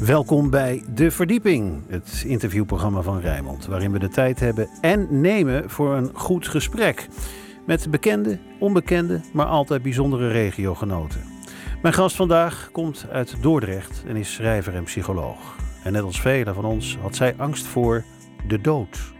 Welkom bij De Verdieping, het interviewprogramma van Rijmond, waarin we de tijd hebben en nemen voor een goed gesprek met bekende, onbekende, maar altijd bijzondere regiogenoten. Mijn gast vandaag komt uit Dordrecht en is schrijver en psycholoog. En net als velen van ons had zij angst voor de dood.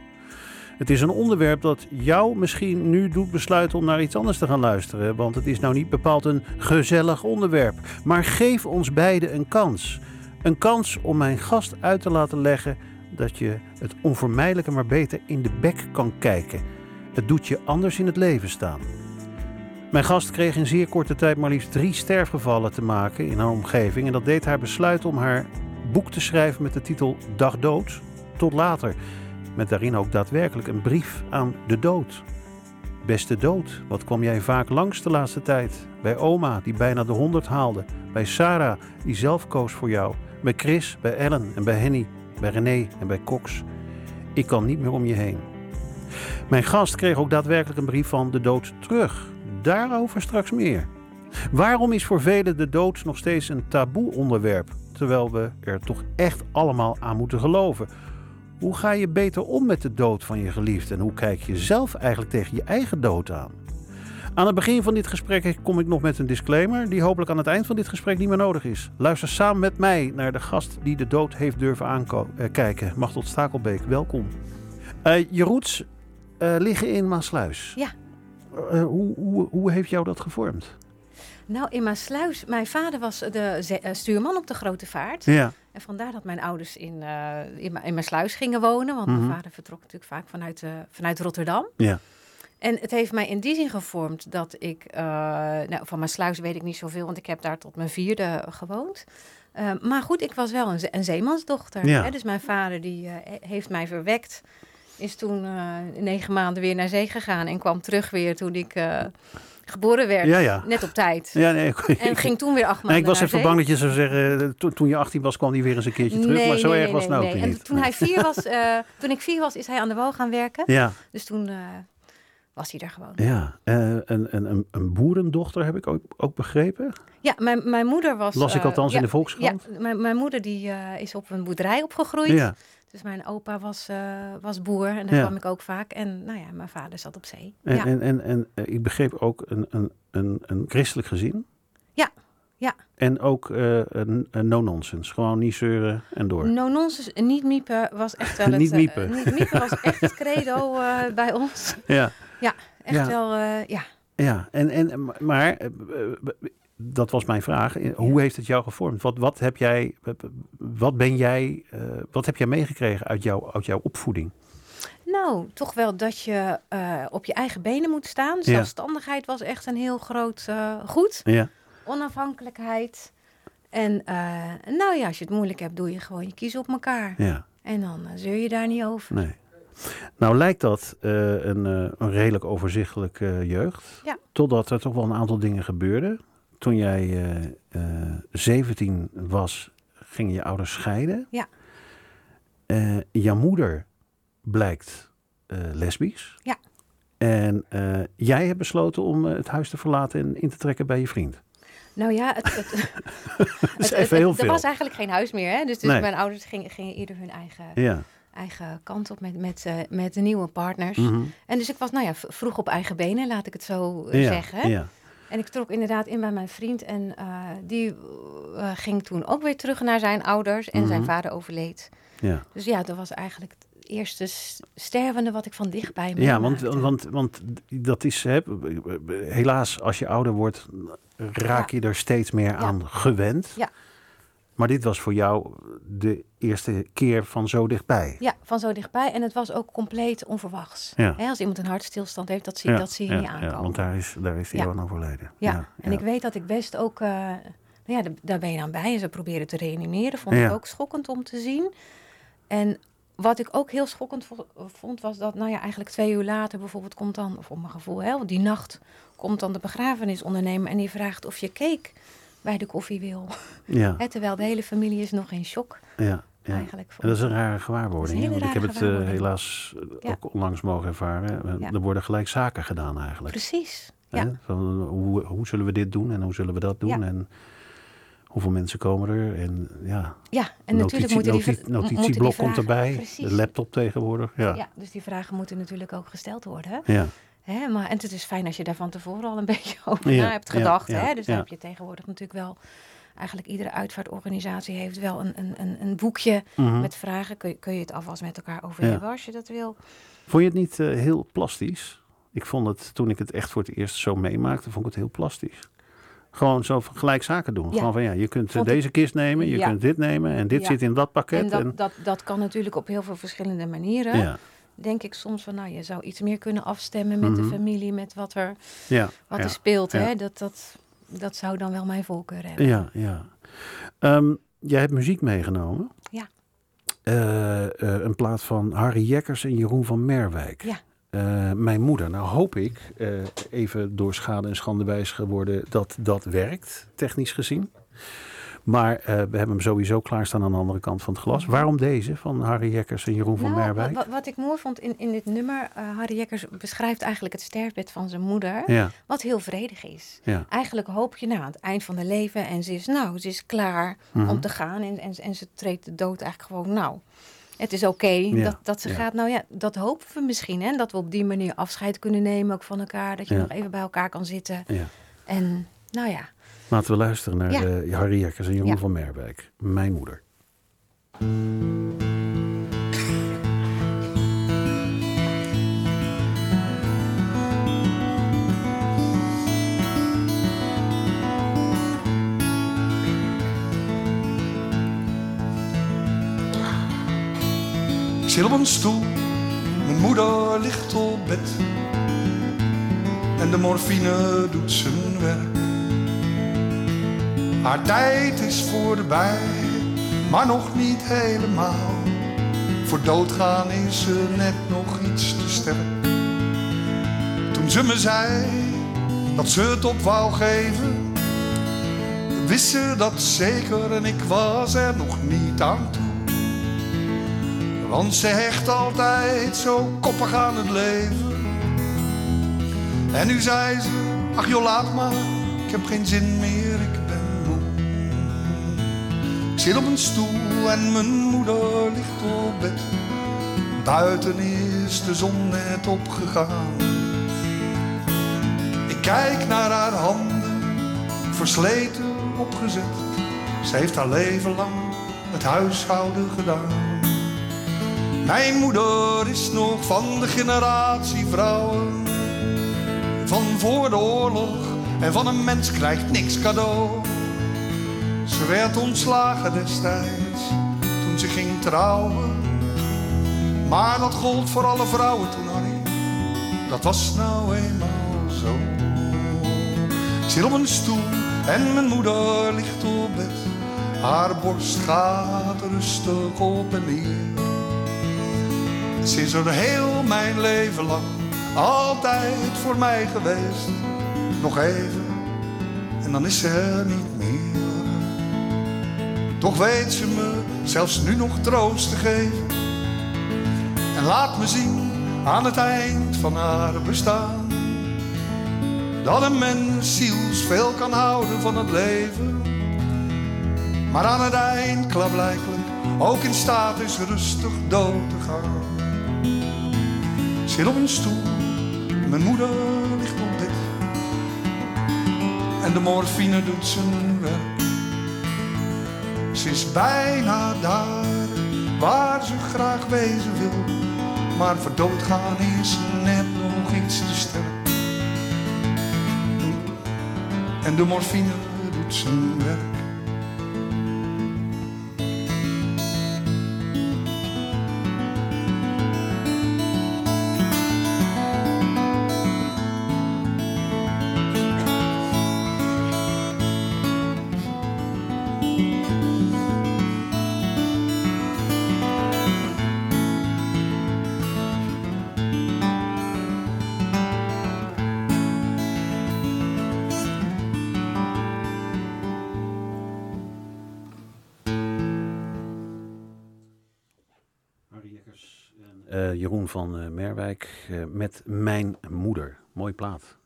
Het is een onderwerp dat jou misschien nu doet besluiten om naar iets anders te gaan luisteren. Want het is nou niet bepaald een gezellig onderwerp. Maar geef ons beiden een kans. Een kans om mijn gast uit te laten leggen dat je het onvermijdelijke maar beter in de bek kan kijken. Het doet je anders in het leven staan. Mijn gast kreeg in zeer korte tijd maar liefst drie sterfgevallen te maken in haar omgeving. En dat deed haar besluiten om haar boek te schrijven met de titel Dag Dood. Tot later. Met daarin ook daadwerkelijk een brief aan de dood. Beste dood, wat kwam jij vaak langs de laatste tijd? Bij oma, die bijna de honderd haalde. Bij Sarah, die zelf koos voor jou. Bij Chris, bij Ellen en bij Henny. Bij René en bij Cox. Ik kan niet meer om je heen. Mijn gast kreeg ook daadwerkelijk een brief van de dood terug. Daarover straks meer. Waarom is voor velen de dood nog steeds een taboe onderwerp, terwijl we er toch echt allemaal aan moeten geloven? Hoe ga je beter om met de dood van je geliefde en hoe kijk je zelf eigenlijk tegen je eigen dood aan? Aan het begin van dit gesprek kom ik nog met een disclaimer, die hopelijk aan het eind van dit gesprek niet meer nodig is. Luister samen met mij naar de gast die de dood heeft durven aankijken. Uh, Machtel Stakelbeek, welkom. Uh, je roots uh, liggen in Maasluis. Ja. Uh, hoe, hoe, hoe heeft jou dat gevormd? Nou, in Maasluis, mijn vader was de stuurman op de Grote Vaart. Ja. En vandaar dat mijn ouders in, uh, in, in Maasluis gingen wonen. Want mm -hmm. mijn vader vertrok natuurlijk vaak vanuit, uh, vanuit Rotterdam. Ja. En het heeft mij in die zin gevormd dat ik... Uh, nou, van Maasluis weet ik niet zoveel, want ik heb daar tot mijn vierde gewoond. maar goed, ik was wel een, een zeemansdochter. Ja. Hè? Dus mijn vader die heeft mij verwekt is toen negen maanden weer naar zee gegaan en kwam terug weer toen ik geboren werd. Ja, ja. Net op tijd. Ja, nee, en ging toen weer acht maanden nee, Ik was even zee. bang dat je zou zeggen, to, toen je 18 was kwam hij weer eens een keertje terug. Nee, maar zo erg was het nou ook niet. En toen, hij vier was, uh, toen ik vier was, is hij aan de wal gaan werken. Ja, Dus toen uh, was hij er gewoon. ja. Uh, een, een, een boerendochter heb ik ook, ook begrepen. Ja, mijn, mijn moeder was... Las ik althans in de Volkskrant. Ja, mijn, mijn moeder die, is op een boerderij opgegroeid. Ja. Dus mijn opa was, uh, was boer en daar Ja. kwam ik ook vaak. En nou ja, mijn vader zat op zee. En, ja. en, en, en uh, ik begreep ook een, een, een, een christelijk gezin. Ja, ja. En ook uh, een, een no-nonsense. Gewoon niet zeuren en door. No nonsense, niet miepen was echt wel het... Niet miepen. niet miepen was echt het credo bij ons. Ja. Ja, echt Ja. wel, ja. Ja, en, en, maar eh, dat was mijn vraag. Hoe heeft het jou gevormd? Wat, wat heb jij, wat ben jij, uh, wat heb jij meegekregen uit, jou, uit jouw opvoeding? Nou, toch wel dat je uh, op je eigen benen moet staan. Zelfstandigheid was echt een heel groot uh, goed. Ja, Onafhankelijkheid. En nou ja, als je het moeilijk hebt, doe je gewoon je kiezen op elkaar. ja, En dan zeur je daar niet over. nee. Nou lijkt dat uh, een, uh, een redelijk overzichtelijke uh, jeugd. Ja. Totdat er toch wel een aantal dingen gebeurden. Toen jij uh, 17 was, gingen je ouders scheiden. Ja. jouw moeder blijkt lesbisch. Ja. En jij hebt besloten om het huis te verlaten en in te trekken bij je vriend. Nou ja, het, het, het, het, het er was eigenlijk geen huis meer. Hè? Dus, dus Nee. mijn ouders gingen, gingen ieder hun eigen, Ja. eigen kant op met, met, uh, met de nieuwe partners. Mhm. En dus ik was nou ja, vroeg op eigen benen, laat ik het zo uh, ja. zeggen. Ja. En ik trok inderdaad in bij mijn vriend. En uh, die uh, ging toen ook weer terug naar zijn ouders. En Mhm. zijn vader overleed. Ja. Dus ja, dat was eigenlijk het eerste stervende wat ik van dichtbij Ja, want, want, want dat is, hè, helaas, als je ouder wordt, raak je er steeds meer aan gewend. Ja. Maar dit was voor jou de eerste keer van zo dichtbij. Ja, van zo dichtbij. En het was ook compleet onverwachts. Ja. Als iemand een hartstilstand heeft, dat zie, dat zie je ja, niet aankomen. Ja, want daar is, daar is Ja. overleden. Ja, en ik weet dat ik best ook... Uh, nou ja, daar ben je dan bij. En ze proberen te reanimeren. Vond Ja. ik ook schokkend om te zien. En wat ik ook heel schokkend vo- vond, was dat... Nou ja, eigenlijk twee uur later bijvoorbeeld komt dan... Of op mijn gevoel, hè, die nacht komt dan de begrafenisondernemer... en die vraagt of je cake bij de koffie wil. Ja, terwijl de hele familie is nog in shock ja, ja. eigenlijk. En dat is een rare gewaarwording. Een Want ik heb het eh, gewaarwording. helaas eh, Ja. ook onlangs mogen ervaren. Eh. Er worden gelijk zaken gedaan eigenlijk. Precies, ja. Van, hoe, hoe zullen we dit doen en hoe zullen we dat doen? En Hoeveel mensen komen er? En ja, Ja, en natuurlijk moeten die, notitie- moeten die notitieblok komt erbij. Precies. De laptop tegenwoordig. Ja. Ja, dus die vragen moeten natuurlijk ook gesteld worden. Ja. Hè, maar, en het is fijn als je daar van tevoren al een beetje over Ja, na hebt gedacht. ja, hè? Dus dan heb je tegenwoordig natuurlijk wel... Eigenlijk iedere uitvaartorganisatie heeft wel een, een, een, een boekje Mhm. met vragen. Kun je, kun je het alvast met elkaar over hebben als je dat wil. Vond je het niet eh, heel plastisch? Ik vond het, toen ik het echt voor het eerst zo meemaakte, vond ik het heel plastisch. Gewoon zo gelijk zaken doen. Ja. Gewoon van ja, je kunt eh, ik- deze kist nemen, je Ja. kunt dit nemen en dit Ja. zit in dat pakket. En dat, en- dat, dat kan natuurlijk op heel veel verschillende manieren. Denk ik soms van, nou, je zou iets meer kunnen afstemmen met de Mhm. familie, met wat er, ja, wat ja, er speelt. ja. Hè? Dat, dat, dat zou dan wel mijn voorkeur hebben. ja, ja. Ehm, jij hebt muziek meegenomen. Ja. Eh, eh, een plaat van Harry Jekkers en Jeroen van Merwijk. Ja. Eh, mijn moeder. Nou hoop ik, even door schade en schande wijs geworden, dat dat werkt, technisch gezien. Maar eh, we hebben hem sowieso klaarstaan aan de andere kant van het glas. Waarom deze van Harry Jekkers en Jeroen van Nou, Merwijk? wat, wat ik mooi vond in, in dit nummer, eh, Harry Jekkers beschrijft eigenlijk het sterfbed van zijn moeder, Ja, wat heel vredig is. ja. Eigenlijk hoop je nou, aan het eind van haar leven en ze is, nou, ze is klaar Mhm. om te gaan en, en, en ze treedt de dood eigenlijk gewoon, nou, het is oké Ja, dat, dat ze ja. gaat. Nou ja, dat hopen we misschien, hè, dat we op die manier afscheid kunnen nemen ook van elkaar, dat je Ja. nog even bij elkaar kan zitten. ja. En nou ja, Laten we luisteren naar Ja. eh, Harry Jekkers en Jeroen Ja. van Merwijk. Mijn moeder. Ik zit op een stoel, mijn moeder ligt op bed. En de morfine doet zijn werk. Haar tijd is voorbij, maar nog niet helemaal. Voor doodgaan is ze net nog iets te sterk. Toen ze me zei dat ze het op wou geven, wist ze dat zeker en ik was er nog niet aan toe. Want ze hecht altijd zo koppig aan het leven. En nu zei ze, ach joh laat maar, ik heb geen zin meer, zit op een stoel en mijn moeder ligt op bed. Buiten is de zon net opgegaan. Ik kijk naar haar handen, versleten opgezet. Ze heeft haar leven lang het huishouden gedaan. Mijn moeder is nog van de generatie vrouwen van voor de oorlog en van een mens krijgt niks cadeau. Ze werd ontslagen destijds toen ze ging trouwen. Maar dat gold voor alle vrouwen toen, Harry. Dat was nou eenmaal zo. Ik zit op een stoel en mijn moeder ligt op bed. Haar borst gaat rustig op en neer. Ze is er heel mijn leven lang altijd voor mij geweest. Nog even en dan is ze er niet. Toch weet ze me zelfs nu nog troost te geven. En laat me zien aan het eind van haar bestaan. Dat een mens ziels veel kan houden van het leven. Maar aan het eind klaarblijkelijk ook in staat is rustig dood te gaan. Zit op een stoel, mijn moeder ligt op bed. En de morfine doet zijn werk. Ze is bijna daar waar ze graag wezen wil. Maar voor doodgaan is net nog iets te sterk. En de morfine doet zijn werk. Jeroen van eh, Merwijk eh, met Mijn Moeder. Mooi plaat.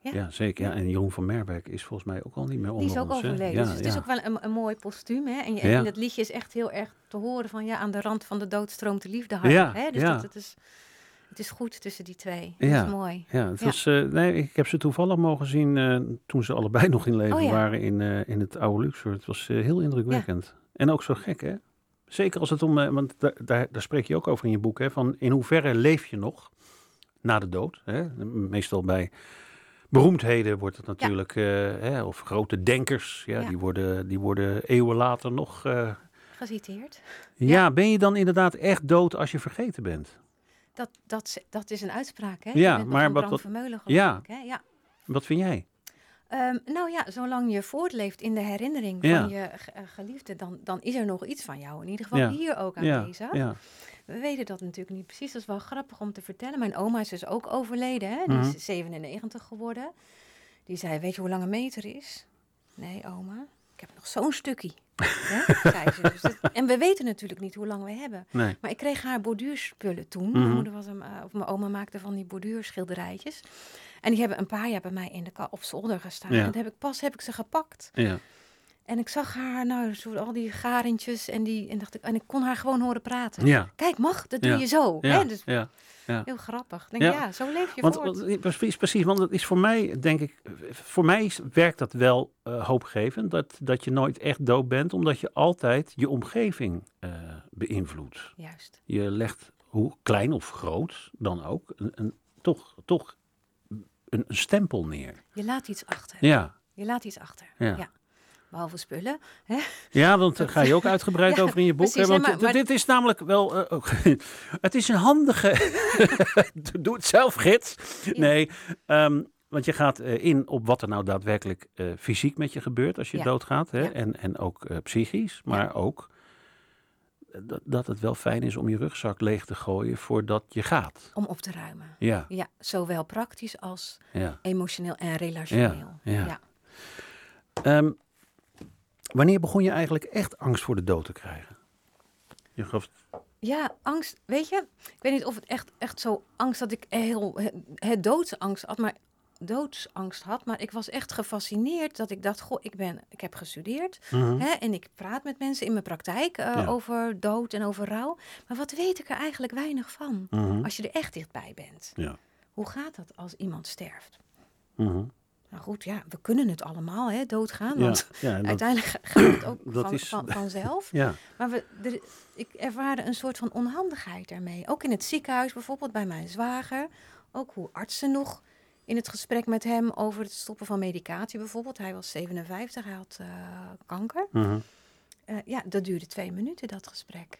Ja. Ja, zeker. Ja. En Jeroen van Merwijk is volgens mij ook al niet meer onder Die is ook ons, overleden. Ja, dus het is ook wel een, een mooi postuum. Hè? En, het liedje is echt heel erg te horen van ja, aan de rand van de dood stroomt de liefde hard. Ja, Hè? Dus dat, het, is, het is goed tussen die twee. Ja. Dat is mooi. Ja, het Ja. was, eh, nee, ik heb ze toevallig mogen zien toen ze allebei nog in leven Oh ja. waren in, in het oude Luxor. Het was heel indrukwekkend. En ook zo gek, hè? Zeker als het om, eh, want da- daar, daar spreek je ook over in je boek, hè? Van in hoeverre leef je nog na de dood? Hè? Meestal bij beroemdheden wordt het natuurlijk, eh, hè? of grote denkers, ja, Ja. Die, worden, die worden eeuwen later nog. eh, Geciteerd. ja. ben je dan inderdaad echt dood als je vergeten bent? Dat, dat, dat is een uitspraak, hè? Ja, maar wat- Ja. hè? Ja. Wat vind jij? Ehm, nou ja, zolang je voortleeft in de herinnering Ja. van je eh, geliefde, dan, dan is er nog iets van jou. In ieder geval Ja. hier ook aanwezig. ja, We weten dat natuurlijk niet precies. Dat is wel grappig om te vertellen. Mijn oma is dus ook overleden. Hè? Die Mhm. is 97 geworden. Die zei, weet je hoe lang een meter is? Nee, oma. Ik heb nog zo'n stukje. Hè? zei ze. Dus dat- en we weten natuurlijk niet hoe lang we hebben. nee. Maar ik kreeg haar borduurspullen toen. Mhm. Mijn moeder was een, eh, of mijn oma maakte van die borduurschilderijtjes. En die hebben een paar jaar bij mij in de op zolder gestaan. Ja. En heb ik pas heb ik ze gepakt. Ja. En ik zag haar, nou, zo, al die garentjes en die. En dacht ik, en ik kon haar gewoon horen praten. Ja. Kijk, mag, dat doe je zo. Hè? Dus ja. heel grappig. Denk, Ja. ja. zo leef je Want, voort. want- precies, precies, want dat is voor mij, denk ik, voor mij werkt dat wel eh, hoopgevend. Dat, dat je nooit echt dood bent, omdat je altijd je omgeving eh, beïnvloedt. Juist. Je legt, hoe klein of groot dan ook, een, een, toch, toch een, een stempel neer. Je laat iets achter. Ja, Je laat iets achter. Ja. Behalve spullen. ja want daar ga je ook uitgebreid Ja, over in je boek. precies, hè, hè, want maar- maar- dit is namelijk wel, ook- het is een handige, doe het zelf gids. Nee, ehm, want je gaat eh, in op wat er nou daadwerkelijk eh, fysiek met je gebeurt als je Ja. doodgaat. Hè? Ja. En, en ook psychisch, maar ook dat, dat het wel fijn is om je rugzak leeg te gooien voordat je gaat. Om op te ruimen. Ja, Ja, zowel praktisch als ja. emotioneel en relationeel. ja. Ehm, wanneer begon je eigenlijk echt angst voor de dood te krijgen? Je gaf, Ja, angst, weet je, ik weet niet of het echt, echt zo angst dat ik heel, het, het doodsangst had, maar doodsangst had, maar ik was echt gefascineerd dat ik dacht, goh, ik ben, ik heb gestudeerd Mhm. hè, en ik praat met mensen in mijn praktijk eh, Ja. over dood en over rouw, maar wat weet ik er eigenlijk weinig van Mhm. als je er echt dichtbij bent? Ja. Hoe gaat dat als iemand sterft? Mhm. Nou goed, ja, we kunnen het allemaal, hè, doodgaan, Ja, want ja, en dat- uiteindelijk ga- gaat het ook van, is- van, vanzelf. ja. Maar we, er, ik ervaarde een soort van onhandigheid daarmee. Ook in het ziekenhuis bijvoorbeeld bij mijn zwager. Ook hoe artsen nog in het gesprek met hem over het stoppen van medicatie bijvoorbeeld. Hij was 57, hij had eh, kanker. Mhm. Eh, ja, dat duurde twee minuten, dat gesprek.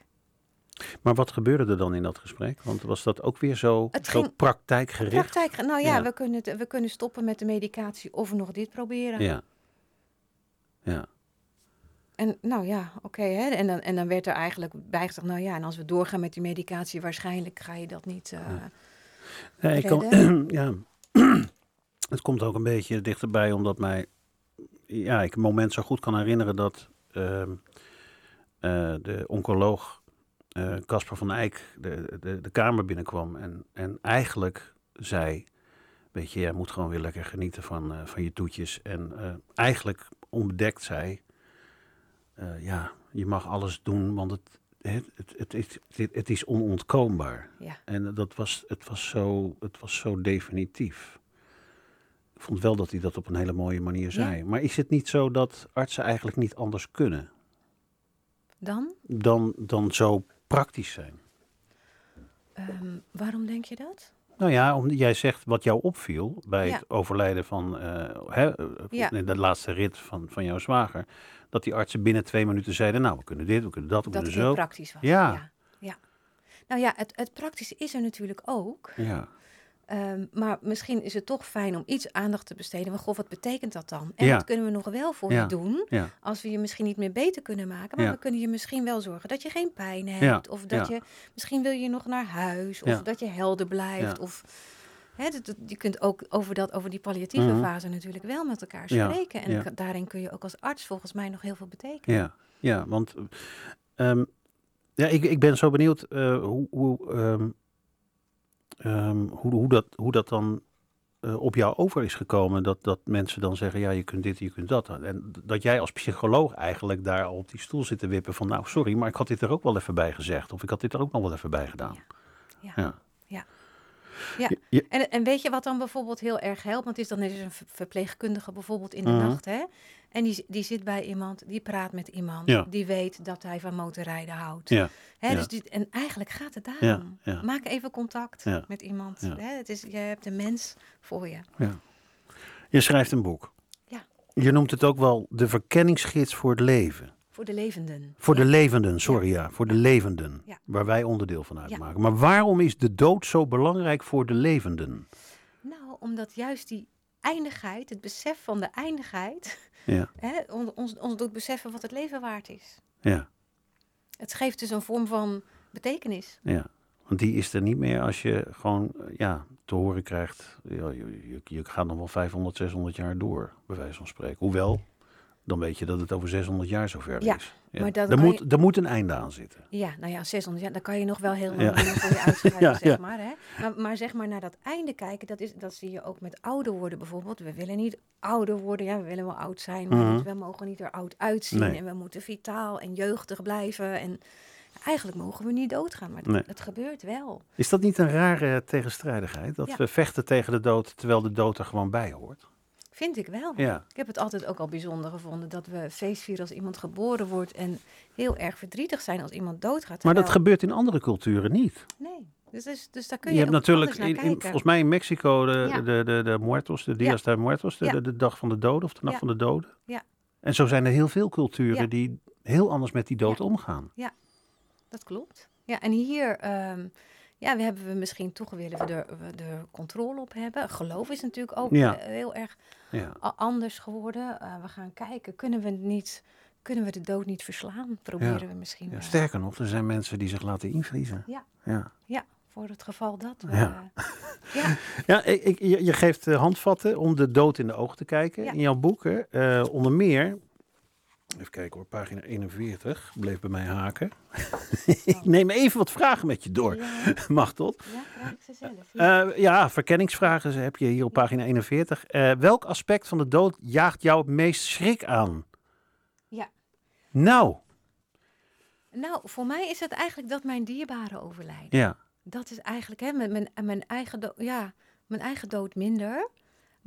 Maar wat gebeurde er dan in dat gesprek? Want was dat ook weer zo, Het zo ging- praktijkgericht? Praktijk, nou ja, Ja. We, kunnen we kunnen stoppen met de medicatie of nog dit proberen. Ja. Ja. En nou ja, oké. hè. en, dan, en dan werd er eigenlijk bijgezegd, nou ja, en als we doorgaan met die medicatie, waarschijnlijk ga je dat niet. Ja. Ja, ik kan, ja. Het komt ook een beetje dichterbij, omdat mij, ja, ik een moment zo goed kan herinneren dat ehm, eh, de oncoloog eh, Casper van Eyck de, de, de kamer binnenkwam en, en eigenlijk zei, weet je, jij moet gewoon weer lekker genieten van, eh, van je toetjes. En eigenlijk onbedekt zei, ja, je mag alles doen, want het, het, het, het, het, is onontkoombaar. ja. En dat was, het, was zo, het was zo definitief. Ik vond wel dat hij dat op een hele mooie manier zei. Maar is het niet zo dat artsen eigenlijk niet anders kunnen Dan, dan, dan zo praktisch zijn? ehm, waarom denk je dat? Nou ja, omdat jij zegt wat jou opviel bij Ja. het overlijden van eh, hè, eh, Ja. de laatste rit van, van jouw zwager. Dat die artsen binnen twee minuten zeiden, nou we kunnen dit, we kunnen dat, we Dat kunnen zo. praktisch was. Ja. ja. ja. Nou ja, het, het praktische is er natuurlijk ook. Ja, Ehm, maar misschien is het toch fijn om iets aandacht te besteden. Maar goh, wat betekent dat dan? En Ja. wat kunnen we nog wel voor Ja. je doen? ja, Als we je misschien niet meer beter kunnen maken. Maar we kunnen je misschien wel zorgen dat je geen pijn hebt. Of dat je, misschien wil je nog naar huis. Of dat je helder blijft. Of, hè, dat- dat- je kunt ook over, dat, over die palliatieve Mhm. fase natuurlijk wel met elkaar spreken. En daarin kun je ook als arts volgens mij nog heel veel betekenen. ja, ja want ehm, ja, ik, ik ben zo benieuwd eh, hoe, hoe, ehm, ehm, hoe, hoe, dat, hoe dat dan eh, op jou over is gekomen. Dat, dat mensen dan zeggen, ja, je kunt dit, je kunt dat. En dat jij als psycholoog eigenlijk daar op die stoel zit te wippen van... nou, sorry, maar ik had dit er ook wel even bij gezegd. Of ik had dit er ook nog wel even bij gedaan. Ja. Ja. Ja, je- en, en weet je wat dan bijvoorbeeld heel erg helpt? Want het is dan is een ver- verpleegkundige bijvoorbeeld in de Mhm. nacht, hè? En die, die zit bij iemand, die praat met iemand, Ja. die weet dat hij van motorrijden houdt. Ja, Hè, ja. dus die, en eigenlijk gaat het daarom. Maak even contact met iemand. Hè? Het is, je hebt een mens voor je. je schrijft een boek. Ja. Je noemt het ook wel de verkenningsgids voor het leven. Voor de levenden. Voor de levenden, sorry ja, voor de levenden. Waar wij onderdeel van uitmaken. Maar waarom is de dood zo belangrijk voor de levenden? Nou, omdat juist die eindigheid, het besef van de eindigheid, Ja, hè, on- ons, ons doet beseffen wat het leven waard is. ja, Het geeft dus een vorm van betekenis. ja. Want die is er niet meer als je gewoon eh, ja, te horen krijgt. Ja, je, je, je gaat nog wel 500, 600 jaar door, bij wijze van spreken. Hoewel, dan weet je dat het over 600 jaar zover Ja, is. maar dat er, moet, je- er moet een einde aan zitten. Ja, nou ja, 600 jaar, dan kan je nog wel heel lang Ja. voor je uitschrijven, Ja, zeg ja. maar, hè? maar. Maar zeg maar naar dat einde kijken, dat, is, dat zie je ook met ouder worden bijvoorbeeld. We willen niet ouder worden, ja, we willen wel oud zijn, maar Mhm. we mogen niet er oud uitzien. Nee. En we moeten vitaal en jeugdig blijven. En eigenlijk mogen we niet doodgaan, maar het, Nee. het gebeurt wel. Is dat niet een rare tegenstrijdigheid? Dat Ja. we vechten tegen de dood terwijl de dood er gewoon bij hoort? Vind ik wel. Ja, Ik heb het altijd ook al bijzonder gevonden dat we feest vieren als iemand geboren wordt en heel erg verdrietig zijn als iemand doodgaat. maar dat gebeurt in andere culturen niet. Nee, dus, dus, dus daar kun Je, je, hebt natuurlijk, in, volgens mij in Mexico, de, Ja. de, de, de Muertos, de Dias de Muertos, de, Ja. de, de dag van de doden of de nacht Ja. van de doden. Ja. En zo zijn er heel veel culturen Ja. die heel anders met die dood Ja. omgaan. Dat klopt. Ja, en hier ehm, ja, we hebben we misschien toch willen we er, we er controle op hebben. Geloof is natuurlijk ook Ja. eh, heel erg Ja. anders geworden. Eh, we gaan kijken, kunnen we, niet, kunnen we de dood niet verslaan? Proberen Ja. we misschien Ja, wel. sterker nog, er zijn mensen die zich laten invriezen. Ja. Ja, Ja, voor het geval dat we... Ja. ja, ja ik, ik- je, je geeft eh, handvatten om de dood in de ogen te kijken. Ja. In jouw boeken, eh, onder meer... Even kijken hoor, pagina 41, bleef bij mij haken. ik neem even wat vragen met je door. ja, Mag tot? ja, vraag ik ze zelf. Ja. Eh, ja, verkenningsvragen heb je hier op pagina 41. Eh, welk aspect van de dood jaagt jou het meest schrik aan? Ja. Nou, Nou, voor mij is het eigenlijk dat mijn dierbaren overlijden. ja. Dat is eigenlijk hè, mijn, mijn, mijn, eigen dood, ja, mijn eigen dood minder.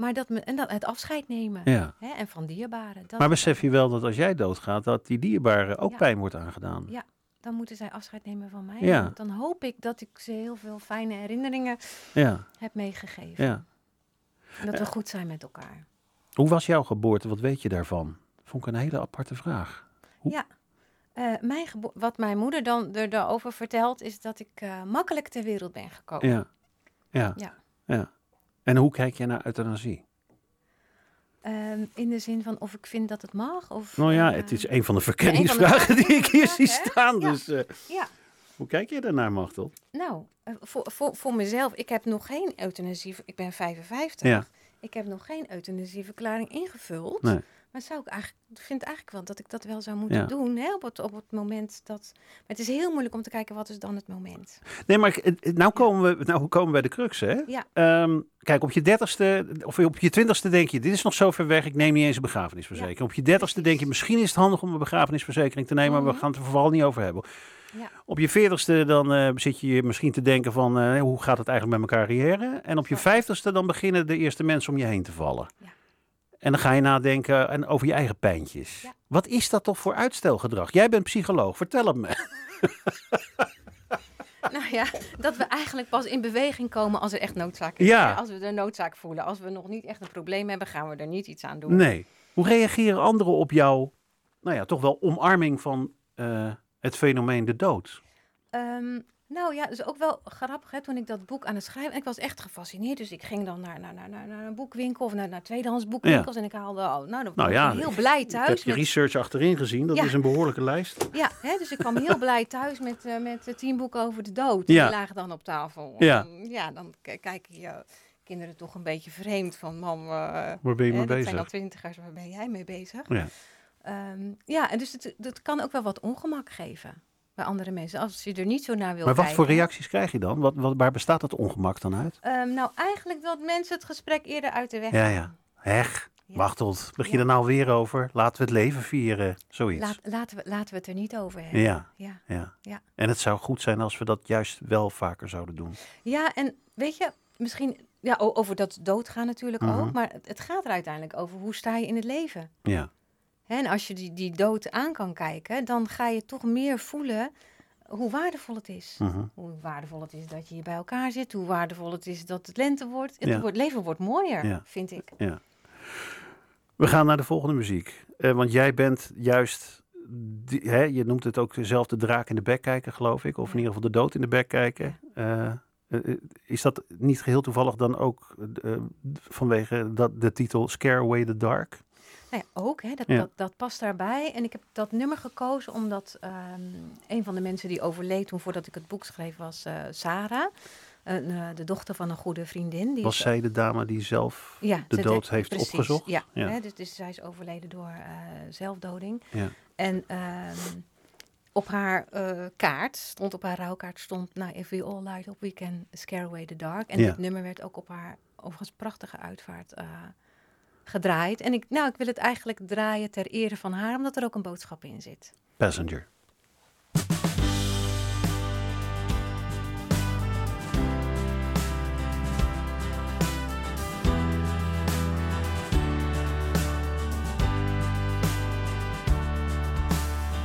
Maar dat, me- en dat het afscheid nemen. ja. Hè, en van dierbaren. Dat, Maar besef je wel dat als jij doodgaat, dat die dierbaren ook Ja. pijn wordt aangedaan? Ja. Dan moeten zij afscheid nemen van mij. Ja. Dan hoop ik dat ik ze heel veel fijne herinneringen Ja, heb meegegeven. ja. Dat we goed zijn met elkaar. Hoe was jouw geboorte? Wat weet je daarvan? Vond ik een hele aparte vraag. Hoe- Ja. Eh, mijn wat mijn moeder dan er daarover vertelt, is dat ik eh, makkelijk ter wereld ben gekomen. Ja. Ja. Ja. ja. En hoe kijk je naar euthanasie? Ehm, in de zin van of ik vind dat het mag. Of, Nou ja, het is een van de verkenningsvragen die ik hier zie staan. Ja. Dus eh, Ja, hoe kijk je daarnaar, Machtel? nou, eh, voor, voor, voor mezelf, ik heb nog geen euthanasie, ik ben 55. Ja. Ik heb nog geen euthanasieverklaring ingevuld. Nee. Maar zou ik eigenlijk, ik vind eigenlijk wel dat ik dat wel zou moeten Ja. doen. Hè, op, het, op het moment dat. Maar het is heel moeilijk om te kijken wat is dan het moment. Nee, maar nou komen we, nou komen we bij de crux, hè? Ja. Ehm, kijk, op je dertigste of op je twintigste denk je, dit is nog zo ver weg, ik neem niet eens een begrafenisverzekering. Op je dertigste denk je, misschien is het handig om een begrafenisverzekering te nemen, maar Mhm. we gaan het er vooral niet over hebben. Ja. Op je veertigste dan eh, zit je misschien te denken van, eh, hoe gaat het eigenlijk met mijn carrière? En op je vijftigste dan beginnen de eerste mensen om je heen te vallen. Ja. En dan ga je nadenken en over je eigen pijntjes. Ja. Wat is dat toch voor uitstelgedrag? Jij bent psycholoog, vertel het me. Nou ja, dat we eigenlijk pas in beweging komen als er echt noodzaak is. Ja. Als we de noodzaak voelen. Als we nog niet echt een probleem hebben, gaan we er niet iets aan doen. Nee. Hoe reageren anderen op jouw, nou ja, toch wel omarming van eh, het fenomeen de dood? Ehm, nou ja, dus ook wel grappig hè, toen ik dat boek aan het schrijven... En ik was echt gefascineerd, dus ik ging dan naar, naar, naar, naar, een boekwinkel... of naar, naar tweedehands boekwinkels en ik haalde al... Nou, dan Nou ja, ik heel blij Ik heb thuis. je met- research achterin gezien, dat Ja. is een behoorlijke lijst. Ja, hè, dus ik kwam heel blij thuis met, eh, met eh, tien boeken over de dood. Die lagen dan op tafel. Ja. Ja, dan k- kijken je kinderen toch een beetje vreemd van... Mam, eh, Waar ben je mee dat zijn al bezig? twintigers, waar ben jij mee bezig? Ja. Ehm, ja, en dus het, dat kan ook wel wat ongemak geven. Bij andere mensen. Als je er niet zo naar wil Maar wat kijken. voor reacties krijg je dan? Wat, wat, waar bestaat dat ongemak dan uit? Ehm, nou, eigenlijk dat mensen het gesprek eerder uit de weg Ja, ja. Heg, Ja. wacht tot. Begin je er nou weer over? Laten we het leven vieren. Zoiets. Laat, laten, we, laten we het er niet over hebben. Ja, Ja. ja. Ja. En het zou goed zijn als we dat juist wel vaker zouden doen. ja, en weet je, misschien ja, over dat doodgaan natuurlijk Mhm. ook. Maar het, gaat er uiteindelijk over hoe sta je in het leven. Ja, En als je die, die dood aan kan kijken, dan ga je toch meer voelen hoe waardevol het is. mhm. Hoe waardevol het is dat je hier bij elkaar zit. Hoe waardevol het is dat het lente wordt. Het Ja. wordt, leven wordt mooier, Ja. vind ik. We gaan naar de volgende muziek. Eh, want jij bent juist, die, hè, je noemt het ook zelf de draak in de bek kijken, geloof ik. Of in Ja. ieder geval de dood in de bek kijken. Eh, eh, eh, is dat niet geheel toevallig dan ook vanwege dat, de titel Scare Away the Dark? Nou ja, ook, hè, dat, Ja. dat, dat past daarbij. En ik heb dat nummer gekozen omdat ehm, een van de mensen die overleed toen voordat ik het boek schreef was eh, Sarah. Een, eh, de dochter van een goede vriendin. Die Was is- zij de dame die zelf ja, de dood heeft precies, opgezocht? Ja, Ja. Hè, dus, dus zij is overleden door eh, zelfdoding. Ja. En ehm, op haar eh, kaart, stond op haar rouwkaart, stond... Nou, if we all light up, we can scare away the dark. En dit nummer werd ook op haar overigens prachtige uitvaart eh, gedraaid. En ik, nou, ik wil het eigenlijk draaien ter ere van haar, omdat er ook een boodschap in zit. Passenger?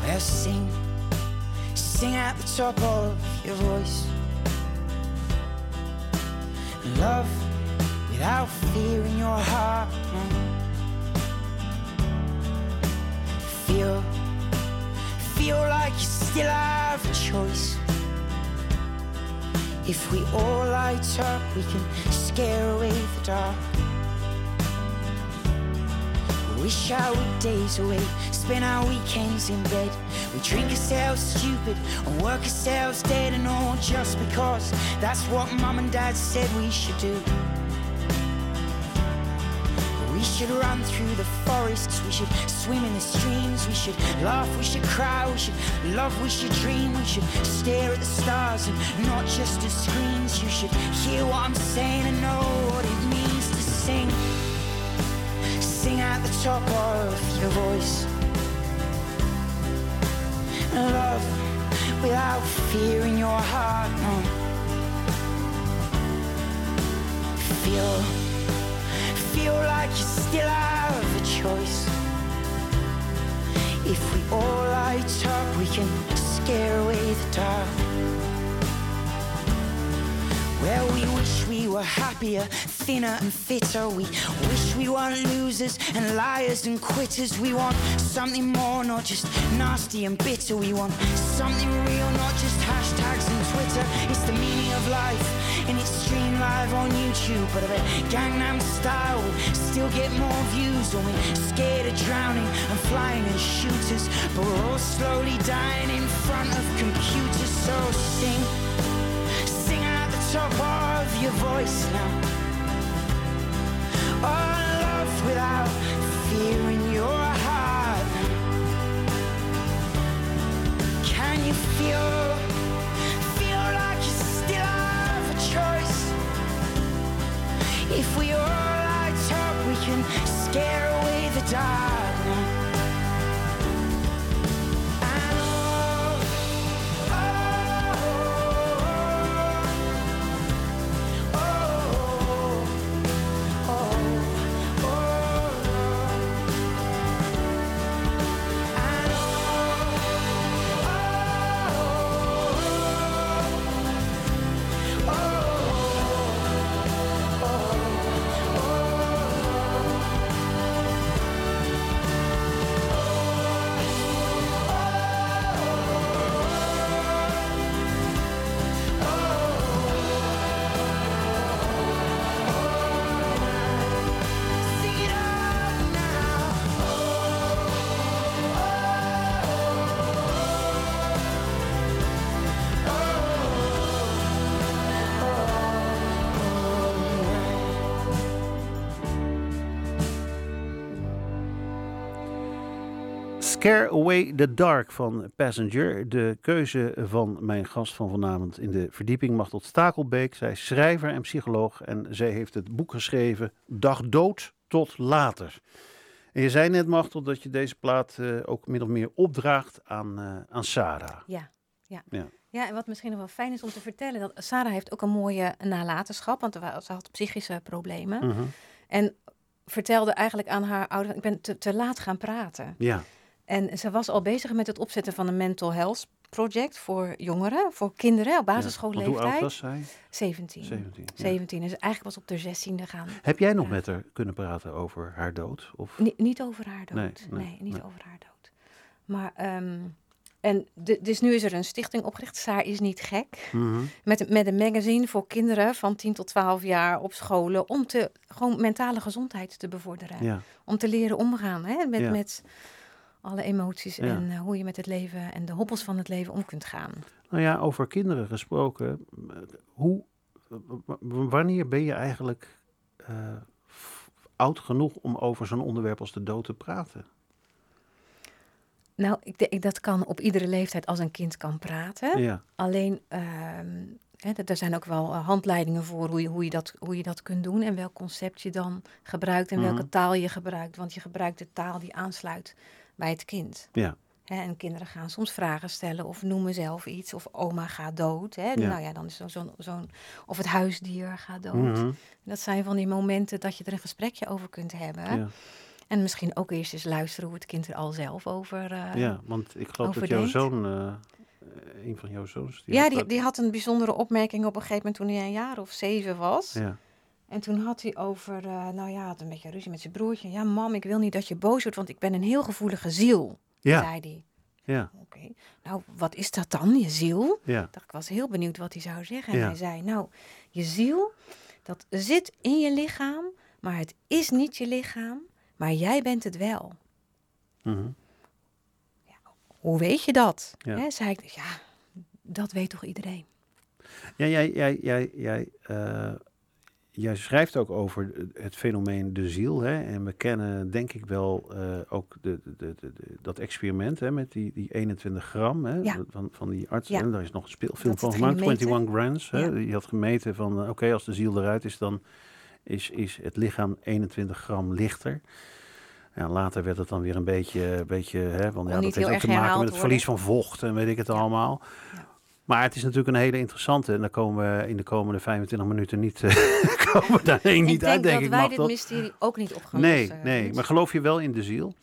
Well, sing, sing at the top of your voice. Love without fear in your heart. Feel, feel like you still have a choice. If we all light up, we can scare away the dark. Wish our days away, spend our weekends in bed. We drink ourselves stupid and work ourselves dead, and all just because that's what mom and dad said we should do. We should run through the forests, we should swim in the streams, we should laugh, we should cry, we should love, we should dream, we should stare at the stars and not just at screens. You should hear what I'm saying and know what it means to sing. Sing at the top of your voice. Love without fear in your heart, no. Feel, feel like you still have a choice. If we all light up, we can scare away the dark. Well, we wish were happier, thinner and fitter. We wish we weren't losers and liars and quitters. We want something more, not just nasty and bitter. We want something real, not just hashtags and Twitter. It's the meaning of life, and it's streamed live on YouTube. But I bet Gangnam Style still get more views. When we're scared of drowning and flying in shooters. But we're all slowly dying in front of computers. So sing top of your voice now. Oh, love without fear in your heart. Can you feel, feel like you still have a choice? If we all light up, we can scare away the dark Scare Away the Dark van Passenger. De keuze van mijn gast van vanavond in de verdieping mag tot Stakelbeek. Zij is schrijver en psycholoog en zij heeft het boek geschreven Dag dood tot later. En je zei net, Machtel, dat je deze plaat uh, ook min of meer opdraagt aan, uh, aan Sarah. Ja, ja. ja. Ja, en wat misschien nog wel fijn is om te vertellen, dat Sarah heeft ook een mooie nalatenschap, want ze had psychische problemen. Uh -huh. En vertelde eigenlijk aan haar ouders, ik ben te, te laat gaan praten. Ja. En ze was al bezig met het opzetten van een mental health project voor jongeren, voor kinderen op basisschoolleeftijd. Ja, hoe oud was zij? 17. 17, 17. Dus eigenlijk was op de 16e gaan. Heb jij nog met haar kunnen praten over haar dood? Of? niet over haar dood. Nee, nee, nee niet nee. over haar dood. Maar um, en de, dus nu is er een stichting opgericht, Saar is niet gek. Mm -hmm. met, met een magazine voor kinderen van 10 tot 12 jaar op scholen. Om te, gewoon mentale gezondheid te bevorderen. Ja. Om te leren omgaan hè, met, ja. met alle emoties. Ja. En uh, hoe je met het leven en de hobbels van het leven om kunt gaan. Nou ja, over kinderen gesproken. Hoe, wanneer ben je eigenlijk uh, oud genoeg om over zo'n onderwerp als de dood te praten? Nou, ik denk dat kan op iedere leeftijd als een kind kan praten. Ja. Alleen, um, hè, er zijn ook wel uh, handleidingen voor hoe je, hoe, je dat, hoe je dat kunt doen en welk concept je dan gebruikt en mm -hmm. welke taal je gebruikt. Want je gebruikt de taal die aansluit bij het kind. Ja. En kinderen gaan soms vragen stellen of noemen zelf iets of oma gaat dood. Hè. Ja. Nou ja, dan is zo'n zo, zo of het huisdier gaat dood. Mm -hmm. Dat zijn van die momenten dat je er een gesprekje over kunt hebben. Ja. En misschien ook eerst eens luisteren hoe het kind er al zelf over uh, Ja, want ik geloof dat jouw zoon, uh, een van jouw zoons... Die ja, die, die had een bijzondere opmerking op een gegeven moment toen hij een jaar of zeven was. Ja. En toen had hij over, uh, nou ja, had een beetje ruzie met zijn broertje. Ja, mam, ik wil niet dat je boos wordt, want ik ben een heel gevoelige ziel, ja. zei hij. Ja. Oké, okay. nou, wat is dat dan, je ziel? Ja. Ik was heel benieuwd wat hij zou zeggen. En ja. hij zei, nou, je ziel, dat zit in je lichaam, maar het is niet je lichaam. Maar jij bent het wel. Mm -hmm. ja, hoe weet je dat? Ja. Hè, zei ik, ja, dat weet toch iedereen? Ja, jij, jij, jij, jij, uh, jij schrijft ook over het fenomeen de ziel. Hè? En we kennen denk ik wel uh, ook de, de, de, dat experiment hè, met die, die 21 gram hè, ja. van, van die arts. Ja. En daar is nog een speelfilm van gemaakt, 21 grams. Hè? Die had gemeten van, uh, oké, okay, als de ziel eruit is, dan is, is het lichaam 21 gram lichter. Ja, later werd het dan weer een beetje, beetje hè, want ja, dat heeft ook te maken met het worden. verlies van vocht en weet ik het allemaal. Maar het is natuurlijk een hele interessante en daar komen we in de komende 25 minuten niet, uh, komen daar één niet denk uit, denk dat ik. wij mag dit dat? mysterie ook niet op gaan Nee, lossen, nee. Maar geloof je wel in de ziel?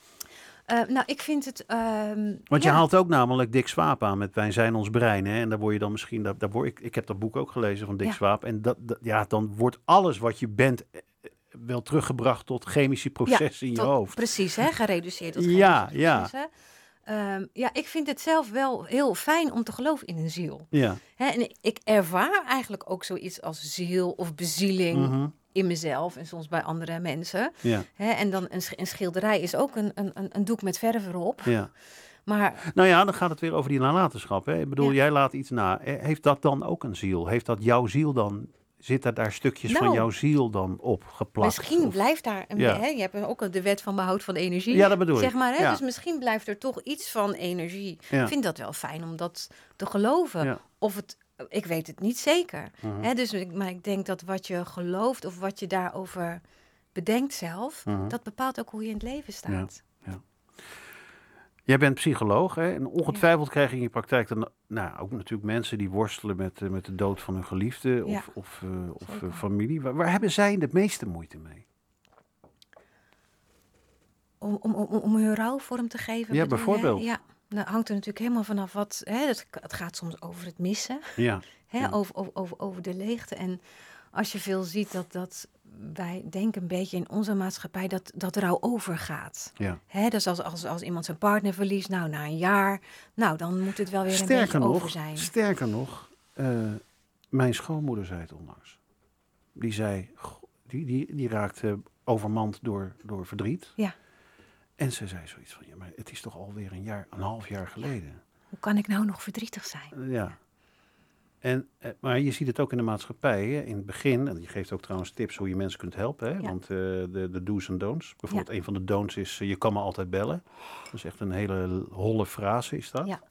Uh, nou, ik vind het... Um, Want ja. je haalt ook namelijk Dick Swaap aan met Wij zijn ons brein. Hè? En daar word je dan misschien... Daar, daar word ik, ik heb dat boek ook gelezen van Dick Ja. Swaap. En dat, dat, ja, dan wordt alles wat je bent eh, wel teruggebracht tot chemische processen in je tot- hoofd. Precies, hè, gereduceerd tot Ja, ja. processen. Ehm, ja, ik vind het zelf wel heel fijn om te geloven in een ziel. Ja. Hè, en ik, ervaar eigenlijk ook zoiets als ziel of bezieling Mhm. in mezelf en soms bij andere mensen. Ja, en dan een, sch- een schilderij is ook een, een, een- doek met verf erop. ja. Maar Nou ja, dan gaat het weer over die nalatenschap. Hè? Ik bedoel, Ja. jij laat iets na. Heeft dat dan ook een ziel? Heeft dat jouw ziel dan... Zitten daar stukjes van Nou, jouw ziel dan op geplakt? misschien Of- blijft daar een Ja. hè, je hebt ook de wet van behoud van energie. Ja, dat bedoel zeg ik. maar, hè? Ja. Dus misschien blijft er toch iets van energie. Ja. Ik vind dat wel fijn om dat te geloven. Of het, ik weet het niet zeker. Mhm. Hè? Dus, maar ik denk dat wat je gelooft of wat je daarover bedenkt zelf, Mhm. dat bepaalt ook hoe je in het leven staat. Jij bent psycholoog hè? en ongetwijfeld krijg je in je praktijk dan, nou, ook natuurlijk mensen die worstelen met, eh, met de dood van hun geliefde of, Ja. of, eh, of eh, familie. Waar, waar hebben zij de meeste moeite mee? Om, om, om, om hun rouw vorm te geven. Ja, je? bijvoorbeeld. Ja, dat hangt er natuurlijk helemaal vanaf wat. Hè, het, het gaat soms over het missen. Ja, Hè, Ja. over, over, over de leegte. En als je veel ziet dat, dat wij denken een beetje in onze maatschappij dat, dat rouw overgaat. ja. Hè, dus als, als, als iemand zijn partner verliest, nou na een jaar, nou dan moet het wel weer een beetje nog, over zijn. sterker nog eh, mijn schoonmoeder zei het onlangs. Die zei, die, die, die raakte overmand door, door verdriet. Ja. En ze zei zoiets van, ja, maar het is toch alweer een jaar, een half jaar geleden. Hoe kan ik nou nog verdrietig zijn? Ja. En, eh, maar je ziet het ook in de maatschappij. Hè? In het begin, en je geeft ook trouwens tips hoe je mensen kunt helpen. Hè? Ja. Want eh, de, de do's en don'ts. Bijvoorbeeld een van de don'ts is, eh, je kan me altijd bellen. Dat is echt een hele holle frase is dat. Ja.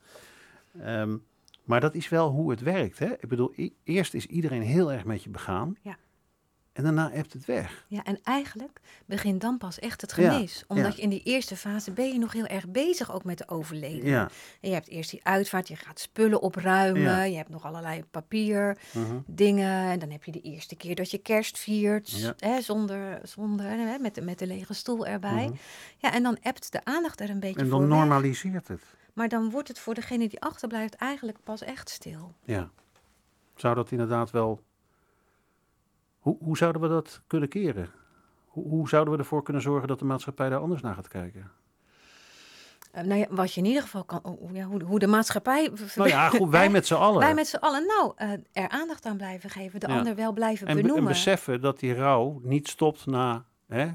Ehm, maar dat is wel hoe het werkt. Hè? Ik bedoel, eerst is iedereen heel erg met je begaan. Ja. En daarna hebt het weg. Ja, en eigenlijk begint dan pas echt het Ja, gemis. Omdat ja. je in die eerste fase ben je nog heel erg bezig ook met de overleden. Ja. En je hebt eerst die uitvaart, je gaat spullen opruimen, Ja. je hebt nog allerlei papier, Mhm. dingen. En dan heb je de eerste keer dat je kerst viert, Ja. hè, zonder, zonder hè, met, de, met de lege stoel erbij. Mhm. Ja, en dan ebt de aandacht er een beetje En voor dan weg. normaliseert het. Maar dan wordt het voor degene die achterblijft eigenlijk pas echt stil. Ja. Zou dat inderdaad wel. Hoe, hoe zouden we dat kunnen keren? Hoe, hoe zouden we ervoor kunnen zorgen dat de maatschappij daar anders naar gaat kijken? Eh, nou ja, wat je in ieder geval kan, hoe- ja, hoe, hoe de maatschappij... Nou ja, goed, wij met z'n allen. Wij met z'n allen, nou, eh, er aandacht aan blijven geven, de Ja. ander wel blijven en, be- benoemen. en beseffen dat die rouw niet stopt na. Hè?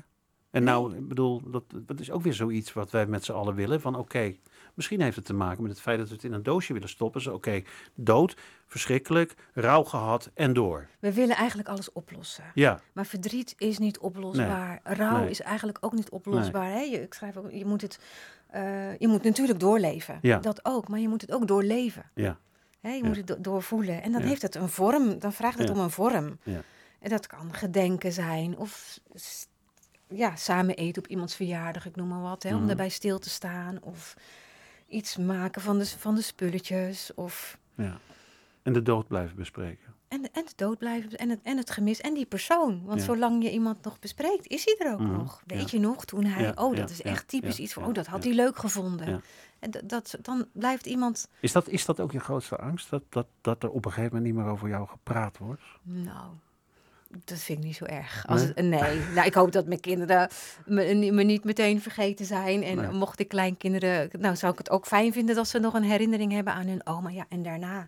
En nou, ik bedoel, dat, dat is ook weer zoiets wat wij met z'n allen willen. Van oké, misschien heeft het te maken met het feit dat we het in een doosje willen stoppen. Zo, oké, dood, verschrikkelijk, rouw gehad en door. We willen eigenlijk alles oplossen. Ja, Maar verdriet is niet oplosbaar. Rouw Nee. is eigenlijk ook niet oplosbaar. Hè? Je, ik schrijf ook, je moet het, eh, je moet natuurlijk doorleven. Ja. Dat ook, maar je moet het ook doorleven. ja, Hè? Je Ja. moet het do- doorvoelen. En dan Ja. heeft het een vorm. Dan vraagt het om een vorm. Ja. En dat kan gedenken zijn of ja, samen eten op iemands verjaardag, ik noem maar wat. Hè? Mhm. Om daarbij stil te staan of iets maken van de, van de spulletjes. Of ja. En de dood blijven bespreken. En, en de dood blijven en het, en het gemis en die persoon. Want Ja. zolang je iemand nog bespreekt, is hij er ook Mhm, nog. Weet ja. je nog, toen hij, Ja, oh, dat is echt typisch iets ja, oh, dat had hij leuk gevonden. En dat, dan blijft iemand, Is dat, is dat ook je grootste angst? Dat, dat, dat er op een gegeven moment niet meer over jou gepraat wordt? nou, dat vind ik niet zo erg. Als Nee? Het, nee, nou, ik hoop dat mijn kinderen me, me niet meteen vergeten zijn. En Nee. mocht ik kleinkinderen, nou, zou ik het ook fijn vinden dat ze nog een herinnering hebben aan hun oma. Ja, en daarna,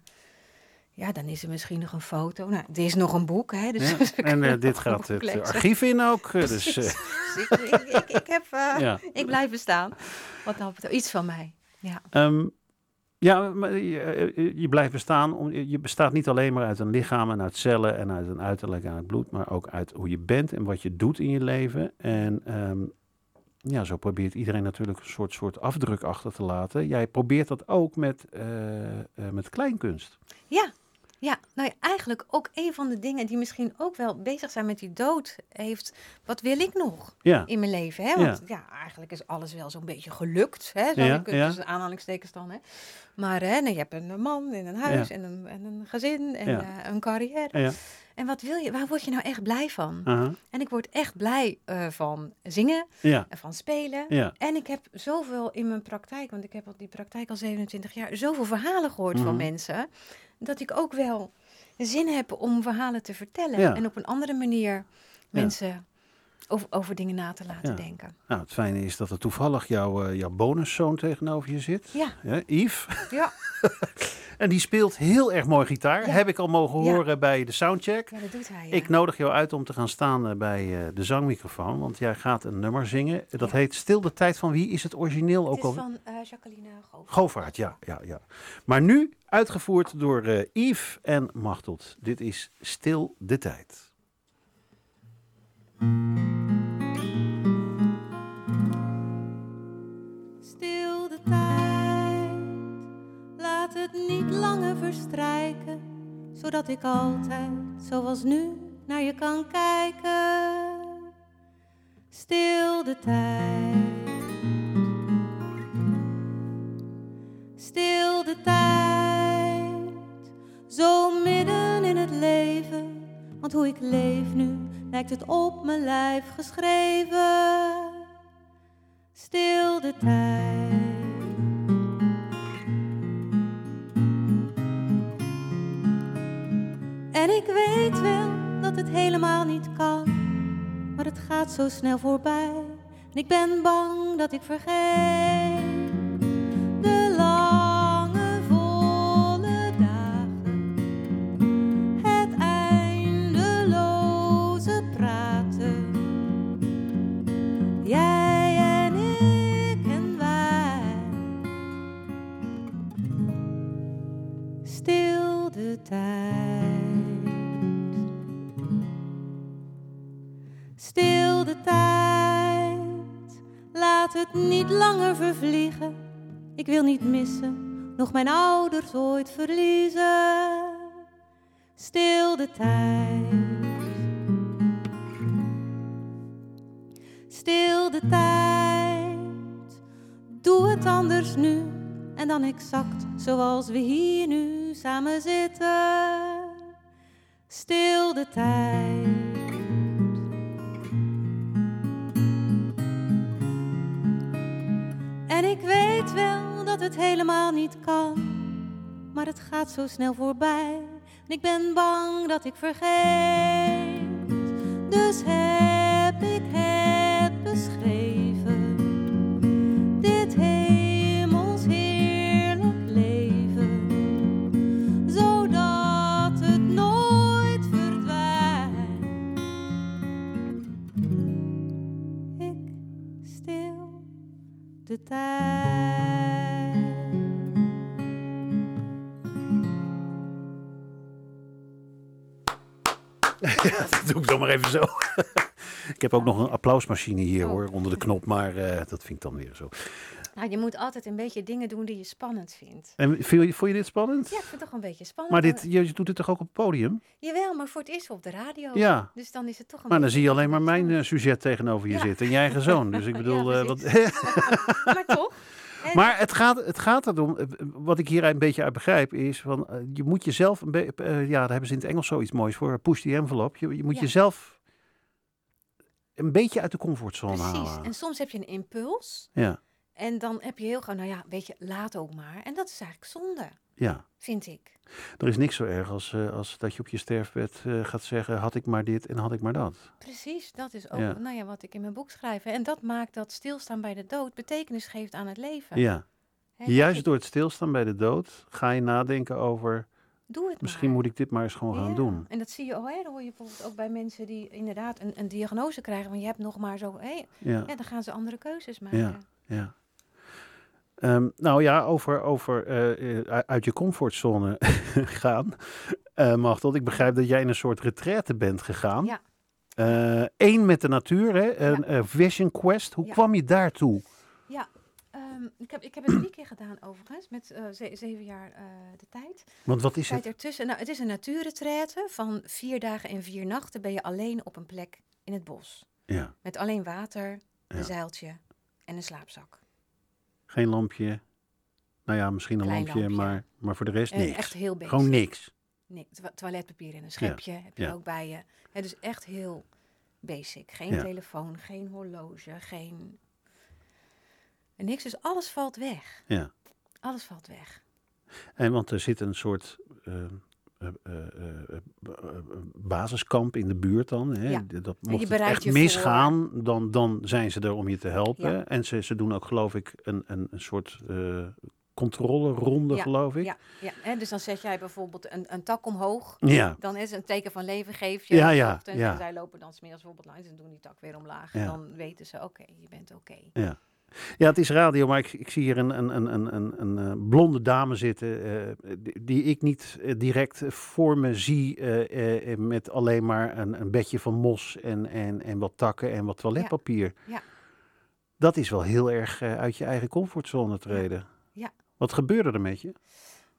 ja, dan is er misschien nog een foto. Nou, er is nog een boek, hè. Dus Ja, En eh, dit gaat het lezen. archief in ook. eh, Dus, eh, Precies. Dus ik, ik, ik, ik heb, ja. ik blijf bestaan. Wat dan betreft, iets van mij. Ja. Ehm, ja, maar je, eh, je blijft bestaan. om- Je bestaat niet alleen maar uit een lichaam en uit cellen en uit een uiterlijk en uit bloed, maar ook uit hoe je bent en wat je doet in je leven. En ehm, ja, zo probeert iedereen natuurlijk een soort, soort afdruk achter te laten. Jij probeert dat ook met, eh, eh, met kleinkunst. Ja. Ja, nou ja, eigenlijk ook een van de dingen die misschien ook wel bezig zijn met die dood heeft. Wat wil ik nog Ja, in mijn leven? Hè? Want ja, eigenlijk is alles wel zo'n beetje gelukt. Hè? Zou Ja, ja. tussen aanhalingstekens dan. Hè? Maar hè, nou, je hebt een man en een huis en, een, en een gezin en eh, een carrière. En wat wil je? Waar word je nou echt blij van? En ik word echt blij eh, van zingen ja, en van spelen. ja, En ik heb zoveel in mijn praktijk, want ik heb al die praktijk al 27 jaar, zoveel verhalen gehoord Mhm. van mensen, dat ik ook wel zin heb om verhalen te vertellen. Ja. En op een andere manier mensen over, over dingen na te laten Ja. denken. Nou, het fijne is dat er toevallig jouw, eh, jouw bonuszoon tegenover je zit. Ja, Ja, Yves. ja, En die speelt heel erg mooi gitaar. Ja. Heb ik al mogen Ja. horen bij de soundcheck. ja dat doet hij. Ik nodig jou uit om te gaan staan eh, bij eh, de zangmicrofoon. Want jij gaat een nummer zingen. Dat heet Stil de Tijd van Wie is het origineel Het ook is al? van eh, Jacqueline Goof. Govaert, ja, ja, ja. Maar nu uitgevoerd door eh, Yves en Machteld. Dit is Stil de Tijd. Niet langer verstrijken, zodat ik altijd, zoals nu, naar je kan kijken. Stil de tijd, stil de tijd, zo midden in het leven, want hoe ik leef nu, lijkt het op mijn lijf geschreven stil de tijd. Helemaal niet kan, maar het gaat zo snel voorbij. En ik ben bang dat ik vergeet niet langer vervliegen. Ik wil niet missen, nog mijn ouders ooit verliezen. Stil de tijd. Stil de tijd, doe het anders nu en dan exact zoals we hier nu samen zitten. Stil de tijd. Dat het helemaal niet kan, maar het gaat zo snel voorbij. En ik ben bang dat ik vergeet. Dus heb ik het beschreven. Dit hemels heerlijk leven. Zodat het nooit verdwijnt. Ik stil de tijd. Doe ik dan maar even zo. ik heb ook nog een applausmachine hier Oh. hoor, onder de knop, maar eh, dat vind ik dan weer zo. Nou, je moet altijd een beetje dingen doen die je spannend vindt. En vind je, vond je dit spannend? Ja, ik vind het toch een beetje spannend. Maar dit, je, doet het toch ook op het podium? Jawel, maar voor het eerst op de radio. Ja. Dus dan is het toch een Maar dan zie je alleen maar mijn eh, sujet tegenover je Ja. zitten en je eigen zoon. Dus ik bedoel, eh, wat, maar toch? Maar het gaat, het gaat erom, eh, wat ik hier een beetje uit begrijp, is van eh, je moet jezelf, een be- eh, ja, daar hebben ze in het Engels zoiets moois voor, push the envelope. Je, je moet Ja. jezelf een beetje uit de comfortzone Precies. halen. En soms heb je een impuls. Ja, En dan heb je heel gewoon, nou ja, weet je, laat ook maar. En dat is eigenlijk zonde, ja. vind ik. Er is niks zo erg als, eh, als dat je op je sterfbed eh, gaat zeggen, had ik maar dit en had ik maar dat. Precies, dat is ook Ja. nou ja, wat ik in mijn boek schrijf. En dat maakt dat stilstaan bij de dood betekenis geeft aan het leven. Ja. Juist door het stilstaan bij de dood ga je nadenken over, Doe het misschien maar. moet ik dit maar eens gewoon gaan doen. En dat zie je, oh, hè, dat hoor je bijvoorbeeld ook bij mensen die inderdaad een, een diagnose krijgen. Want je hebt nog maar zo, hé, Ja. ja, dan gaan ze andere keuzes maken. Ja. Ja. Ehm, nou ja, over, over eh, eh, uit je comfortzone gaan. Eh Machtel, ik begrijp dat jij in een soort retraite bent gegaan. Ja. Eén met de natuur, hè? een Vision Quest. Hoe Ja. kwam je daartoe? Ehm, ik, heb, ik heb het drie keer gedaan overigens, met ze- zeven jaar de tijd. Want wat is Tijd het? ertussen. Nou, het is een natuurretraite van vier dagen en vier nachten ben je alleen op een plek in het bos. Ja, Met alleen water, een Ja. zeiltje en een slaapzak. Geen lampje. Nou ja, misschien een lampje, lampje. Maar, maar voor de rest En niks. echt heel basic. Gewoon niks. Toa- toiletpapier en een schepje heb je ja. ook bij je. Hè, dus echt heel basic. Geen Ja. telefoon, geen horloge, geen... En niks, dus alles valt weg. Ja. Alles valt weg. En want er zit een soort eh, eh, eh, eh, basiskamp in de buurt dan. Hè? Ja. Dat je mocht het bereidt echt je voor. misgaan, dan, dan zijn ze er om je te helpen. Ja. En ze, ze doen ook geloof ik een, een, een soort controleronde, Ja, geloof ik. Ja, ja dus dan zet jij bijvoorbeeld een, een tak omhoog. Ja, Dan is het een teken van leven geef je. Ja, ja. En zij lopen dan smiddags bijvoorbeeld langs en doen die tak weer omlaag. En dan weten ze, oké, je bent oké. ja. Ja, het is radio, maar ik, ik zie hier een, een, een, een, een, eh, blonde dame zitten eh, die, ik niet eh, direct voor me zie met alleen maar een, een bedje van mos en, en, en wat takken en wat toiletpapier. Ja. Dat is wel heel erg uit je eigen comfortzone treden. Ja. Wat gebeurde er met je?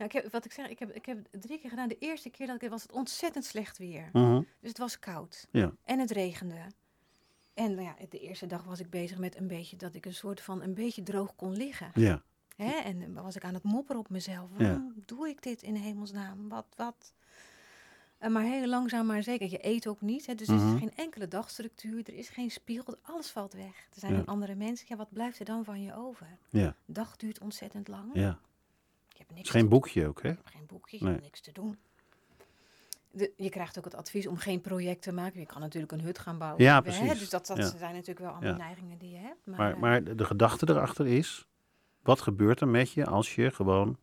Nou, ik heb, wat ik zeg, ik heb, ik heb drie keer gedaan. De eerste keer dat ik was het ontzettend slecht weer. Mhm. Dus het was koud. Ja. En het regende. En nou ja, de eerste dag was ik bezig met een beetje dat ik een soort van een beetje droog kon liggen. Ja, Hè? En dan was ik aan het mopperen op mezelf. Waarom doe ik dit in hemelsnaam? Wat, wat? Eh, maar heel langzaam maar zeker. Je eet ook niet. Hè? Dus er Mhm. is geen enkele dagstructuur. Er is geen spiegel. Alles valt weg. Er zijn Ja. andere mensen. Ja, wat blijft er dan van je over? ja, De dag duurt ontzettend lang. ja. Je hebt niks geen boekje ook, hè? geen boekje, je Nee. hebt niks te doen. De, je krijgt ook het advies om geen project te maken. Je kan natuurlijk een hut gaan bouwen. Ja, Hè? precies. Dus dat, dat Ja. zijn natuurlijk wel andere Ja. neigingen die je hebt. Maar, Maar, eh, maar de, de gedachte erachter is, wat gebeurt er met je als je gewoon,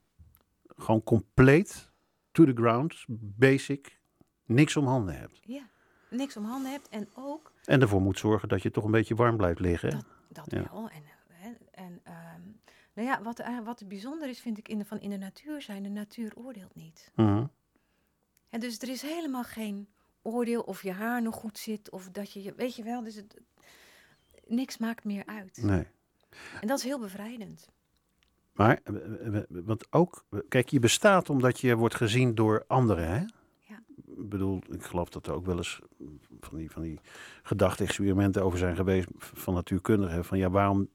gewoon compleet to the ground, basic, niks om handen hebt? ja, niks om handen hebt. En ook En ervoor moet zorgen dat je toch een beetje warm blijft liggen. Dat- dat Ja. wel. En, eh, hè, en ehm, nou ja, wat, er- wat bijzonder is, vind ik in de, van in de natuur zijn. De natuur oordeelt niet. Mhm. En dus er is helemaal geen oordeel of je haar nog goed zit of dat je, je weet je wel, dus het, niks maakt meer uit. Nee. En dat is heel bevrijdend. Maar, eh, eh, eh, want ook, kijk, je bestaat omdat je wordt gezien door anderen, hè? Ja. Ik bedoel, ik geloof dat er ook wel eens van die, van die gedachte-experimenten over zijn geweest van natuurkundigen. Van ja, waarom,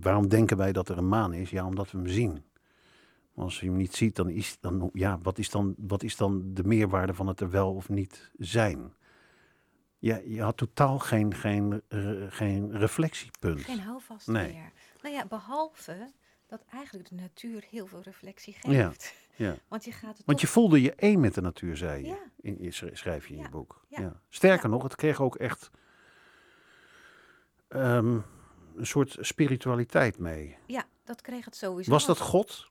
waarom denken wij dat er een maan is? Ja, omdat we hem zien. Als je hem niet ziet, dan is, dan, ja, wat, is dan, wat is dan de meerwaarde van het er wel of niet zijn? Ja, je had totaal geen, geen, eh, geen reflectiepunt. Geen houvast Nee. meer. Nou ja, behalve dat eigenlijk de natuur heel veel reflectie Ja, geeft. ja. Want je gaat het Want je voelde je één met de natuur, zei je. Ja. In, schrijf je in je Ja, boek. ja, Ja. Sterker ja. nog, het kreeg ook echt ehm, een soort spiritualiteit mee. Ja, dat kreeg het sowieso. Was dat God?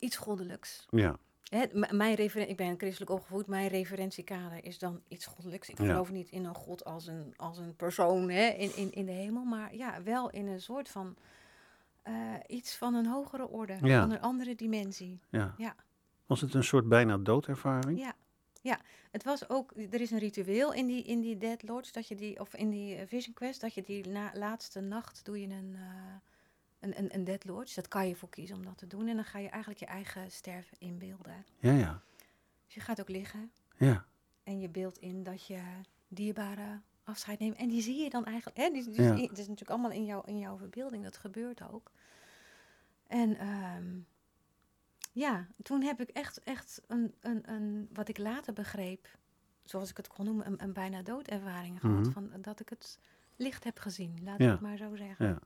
Iets goddelijks? Ja. Hè, mijn referen- ik ben christelijk opgevoed. Mijn referentiekader is dan iets goddelijks. Ik Ja. geloof niet in een god als een, als een persoon hè, in, in, in de hemel. Maar ja, wel in een soort van eh, iets van een hogere orde. Ja. Van een andere dimensie. ja. Ja. Was het een soort bijna doodervaring? Ja. Ja, het was ook, er is een ritueel in die, in die Dead Lodge, dat je die, of in die eh, Vision Quest, dat je die na, laatste nacht doe je een, eh, een, een, een Dead Lodge. Dat kan je voor kiezen om dat te doen. En dan ga je eigenlijk je eigen sterven inbeelden. Ja, ja. Dus je gaat ook liggen ja. en je beeldt in dat je dierbare afscheid neemt. En die zie je dan eigenlijk, hè, die- Ja. het is natuurlijk allemaal in, jou, in jouw verbeelding, dat gebeurt ook. En ehm, ja, toen heb ik echt, echt een, een, een, wat ik later begreep, zoals ik het kon noemen, een, een bijna doodervaring gehad. Mhm. Van, dat ik het licht heb gezien, laat Ja. ik het maar zo zeggen. ja.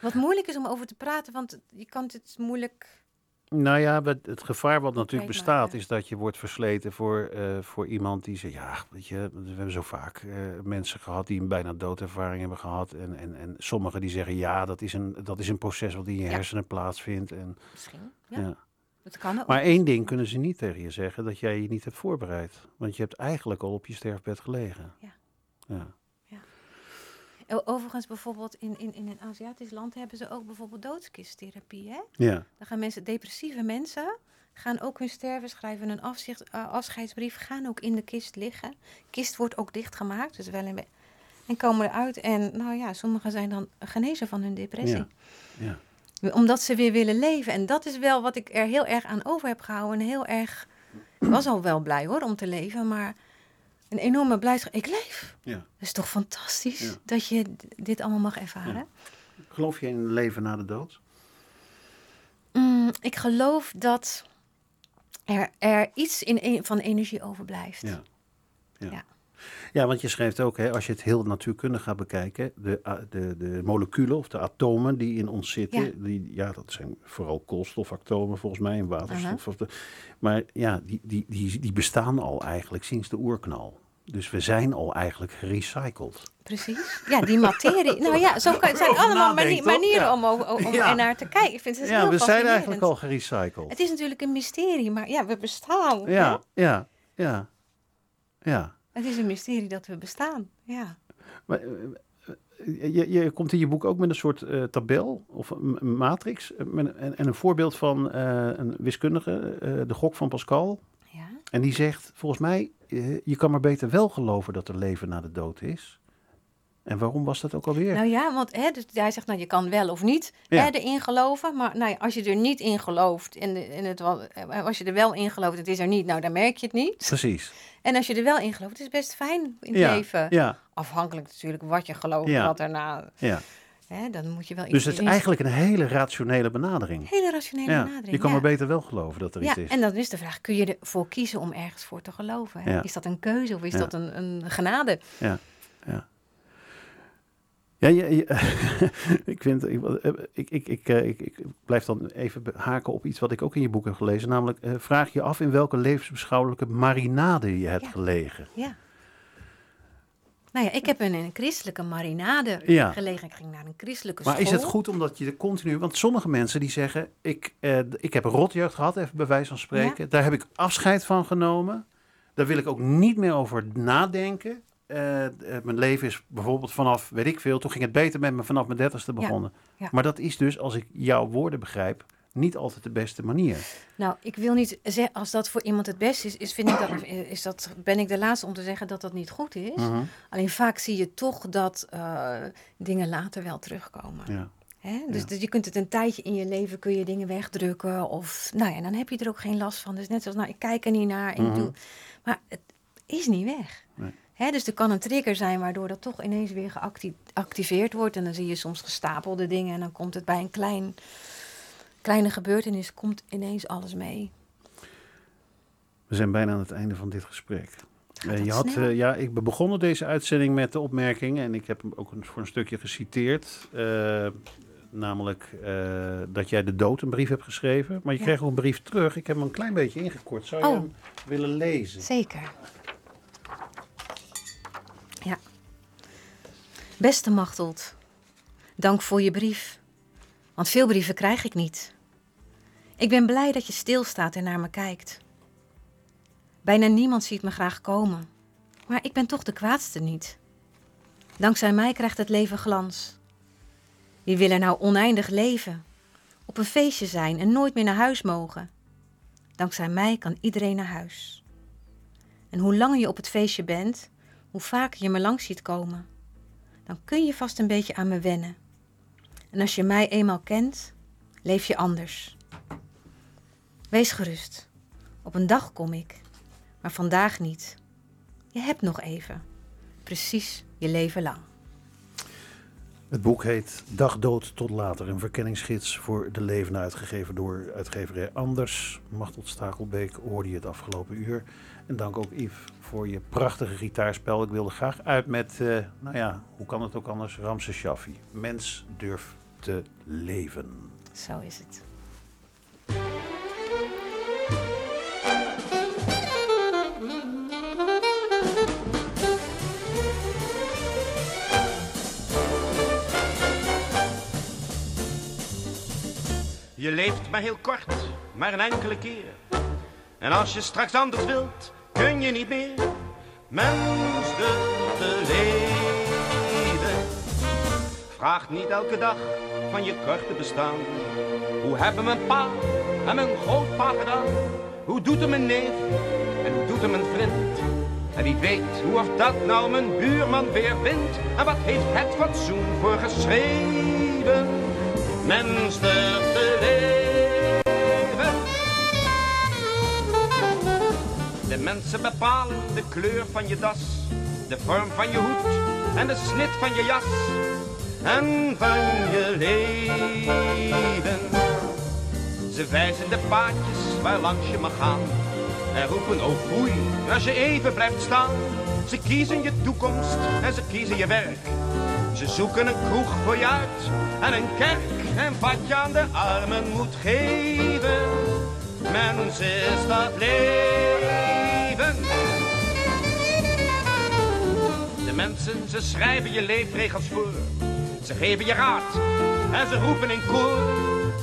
Wat moeilijk is om over te praten, want je kan het moeilijk... Nou ja, het gevaar wat natuurlijk bestaat is dat je wordt versleten voor, eh, voor iemand die zegt, ja, weet je, we hebben zo vaak eh, mensen gehad die een bijna doodervaring hebben gehad. En, en, en sommigen die zeggen, ja, dat is een, dat is een proces wat in je Ja. hersenen plaatsvindt. En, Misschien, ja, ja. dat kan ook. Maar één ding kunnen ze niet tegen je zeggen, dat jij je niet hebt voorbereid. Want je hebt eigenlijk al op je sterfbed gelegen. Ja. Ja. Overigens, bijvoorbeeld in, in, in een Aziatisch land hebben ze ook bijvoorbeeld doodskisttherapie. Hè? Ja. Dan gaan mensen, depressieve mensen, gaan ook hun sterven, schrijven een afzicht, eh, afscheidsbrief, gaan ook in de kist liggen. Kist wordt ook dichtgemaakt, dus wel be- en komen eruit. En nou ja, sommigen zijn dan genezen van hun depressie. Ja. Ja. Omdat ze weer willen leven. En dat is wel wat ik er heel erg aan over heb gehouden. En heel erg, ik was al wel blij hoor om te leven, maar een enorme blijdschap. Ik leef. Ja. Dat is toch fantastisch Ja. dat je dit allemaal mag ervaren. Ja. Geloof je in een leven na de dood? Mm, ik geloof dat er, er iets in, e- van energie overblijft. Ja. Ja. Ja. Want je schrijft ook, hè, als je het heel natuurkundig gaat bekijken, de, de, de moleculen of de atomen die in ons zitten, Ja. Die, ja, dat zijn vooral koolstofatomen volgens mij en waterstof. Of de, maar ja, die, die, die, die bestaan al eigenlijk sinds de oerknal. Dus we zijn al eigenlijk gerecycled. Precies. Ja, die materie. nou ja, zo kan, zijn allemaal mani- manieren om, om Ja. er naar te kijken. Ik vind het ja, heel we zijn eigenlijk al gerecycled. Het is natuurlijk een mysterie, maar ja, we bestaan. hè? Ja, ja, ja, ja. Het is een mysterie dat we bestaan. Ja. Maar, eh, eh, je, je komt in je boek ook met een soort eh, tabel of een matrix met, en, en een voorbeeld van een wiskundige, de gok van Pascal. ja. En die zegt, volgens mij, je kan maar beter wel geloven dat er leven na de dood is. En waarom was dat ook alweer? Nou ja, want hè, dus hij zegt, nou, je kan wel of niet Ja. hè, erin geloven. Maar nou ja, als je er niet in gelooft, en, het, eh, als je er wel in gelooft, het is er niet, nou, dan merk je het niet. Precies. En als je er wel in gelooft, het is best fijn in het Ja, leven. ja, Afhankelijk natuurlijk wat je gelooft, wat erna, ja. Hè, dan moet je wel iets Dus het is eigenlijk een hele rationele benadering. hele rationele Ja, benadering. je kan ja. maar beter wel geloven dat er Ja, iets is. en dan is de vraag, kun je ervoor kiezen om ergens voor te geloven? hè? Is dat een keuze of is dat een, een genade? Ja, ja. Ja, je, je- ik, vind, ik, ik, ik, ik, eh, ik, blijf dan even haken op iets wat ik ook in je boek heb gelezen. Namelijk, eh, vraag je af in welke levensbeschouwelijke marinade je hebt Ja. gelegen. Ja. Nou ja, ik heb in een christelijke marinade Ja. gelegen. Ik ging naar een christelijke Maar school. is het goed omdat je er continu... Want sommige mensen die zeggen, ik, eh, ik heb een rotjeugd gehad, even bij wijze van spreken. Daar heb ik afscheid van genomen. Daar wil ik ook niet meer over nadenken. Eh, eh, mijn leven is bijvoorbeeld vanaf, weet ik veel, toen ging het beter met me vanaf mijn dertigste begonnen. ja. Maar dat is dus, als ik jouw woorden begrijp, niet altijd de beste manier. Nou, ik wil niet zeggen, als dat voor iemand het beste is, is, vind ik dat, is dat, ben ik de laatste om te zeggen dat dat niet goed is. Mhm. Alleen vaak zie je toch dat eh, dingen later wel terugkomen. Ja. Hè? Dus, Ja. dus je kunt het een tijdje in je leven, kun je dingen wegdrukken. Of, nou ja, dan heb je er ook geen last van. Dus net zoals, nou, ik kijk er niet naar. En ik Mhm. doe, maar het is niet weg. Nee. Hè, dus er kan een trigger zijn waardoor dat toch ineens weer geacti- geactiveerd wordt. En dan zie je soms gestapelde dingen. En dan komt het bij een klein, kleine gebeurtenis, komt ineens alles mee. We zijn bijna aan het einde van dit gesprek. Eh, je had, eh, ja, ik ben begonnen deze uitzending met de opmerking, en ik heb hem ook een, voor een stukje geciteerd, eh, namelijk dat jij de dood een brief hebt geschreven. Maar je Ja. kreeg ook een brief terug. Ik heb hem een klein beetje ingekort. Zou je Oh. hem willen lezen? Zeker. Ja. Beste Machteld, dank voor je brief. Want veel brieven krijg ik niet. Ik ben blij dat je stilstaat en naar me kijkt. Bijna niemand ziet me graag komen. Maar ik ben toch de kwaadste niet. Dankzij mij krijgt het leven glans. Wie wil er nou oneindig leven? Op een feestje zijn en nooit meer naar huis mogen? Dankzij mij kan iedereen naar huis. En hoe langer je op het feestje bent, hoe vaker je me langs ziet komen. Dan kun je vast een beetje aan me wennen. En als je mij eenmaal kent, leef je anders. Wees gerust. Op een dag kom ik, maar vandaag niet. Je hebt nog even. Precies je leven lang. Het boek heet Dag dood tot later, een verkenningsgids voor de leven, uitgegeven door uitgeverij Anders. Machteld Stakelbeek hoorde je het afgelopen uur. En dank ook Yves voor je prachtige gitaarspel. Ik wilde graag uit met, eh, nou ja, hoe kan het ook anders, Ramses Shaffi. Mens durft te leven. Zo is het. Je leeft maar heel kort, maar een enkele keer. En als je straks anders wilt, kun je niet meer. Mens te leven. Vraag niet elke dag van je korte bestaan. Hoe hebben mijn pa en mijn grootpa gedaan? Hoe doet hem een neef en hoe doet hem een vriend? En wie weet hoe of dat nou mijn buurman weer wint? En wat heeft het fatsoen voor geschreven? Mens durft te leven. De mensen bepalen de kleur van je das, de vorm van je hoed en de snit van je jas en van je leven. Ze wijzen de paadjes waar langs je mag gaan en roepen oh foei als je even blijft staan. Ze kiezen je toekomst en ze kiezen je werk. Ze zoeken een kroeg voor je uit en een kerk en wat je aan de armen moet geven. Mens is dat leven. De mensen, ze schrijven je leefregels voor. Ze geven je raad en ze roepen in koor.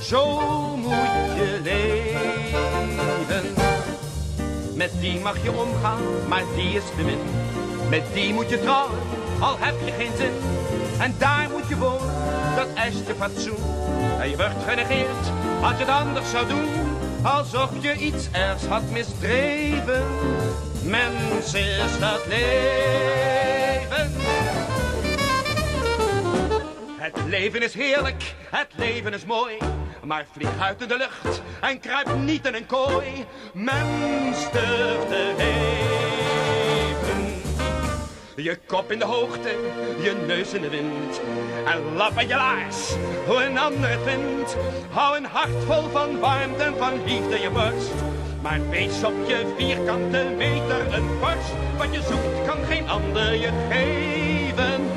Zo moet je leven. Met die mag je omgaan, maar die is de min. Met die moet je trouwen, al heb je geen zin. En daar moet je wonen, dat eist je fatsoen. En je wordt genegeerd als je het anders zou doen. Alsof je iets ergs had misdreven. Mens is dat leven. Het leven is heerlijk, het leven is mooi. Maar vlieg uit in de lucht en kruip niet in een kooi. Mens durft te leven. Je kop in de hoogte, je neus in de wind. En lap aan je laars, hoe een ander het vindt. Hou een hart vol van warmte en van liefde je borst. Maar wees op je vierkante meter een borst. Wat je zoekt kan geen ander je geven.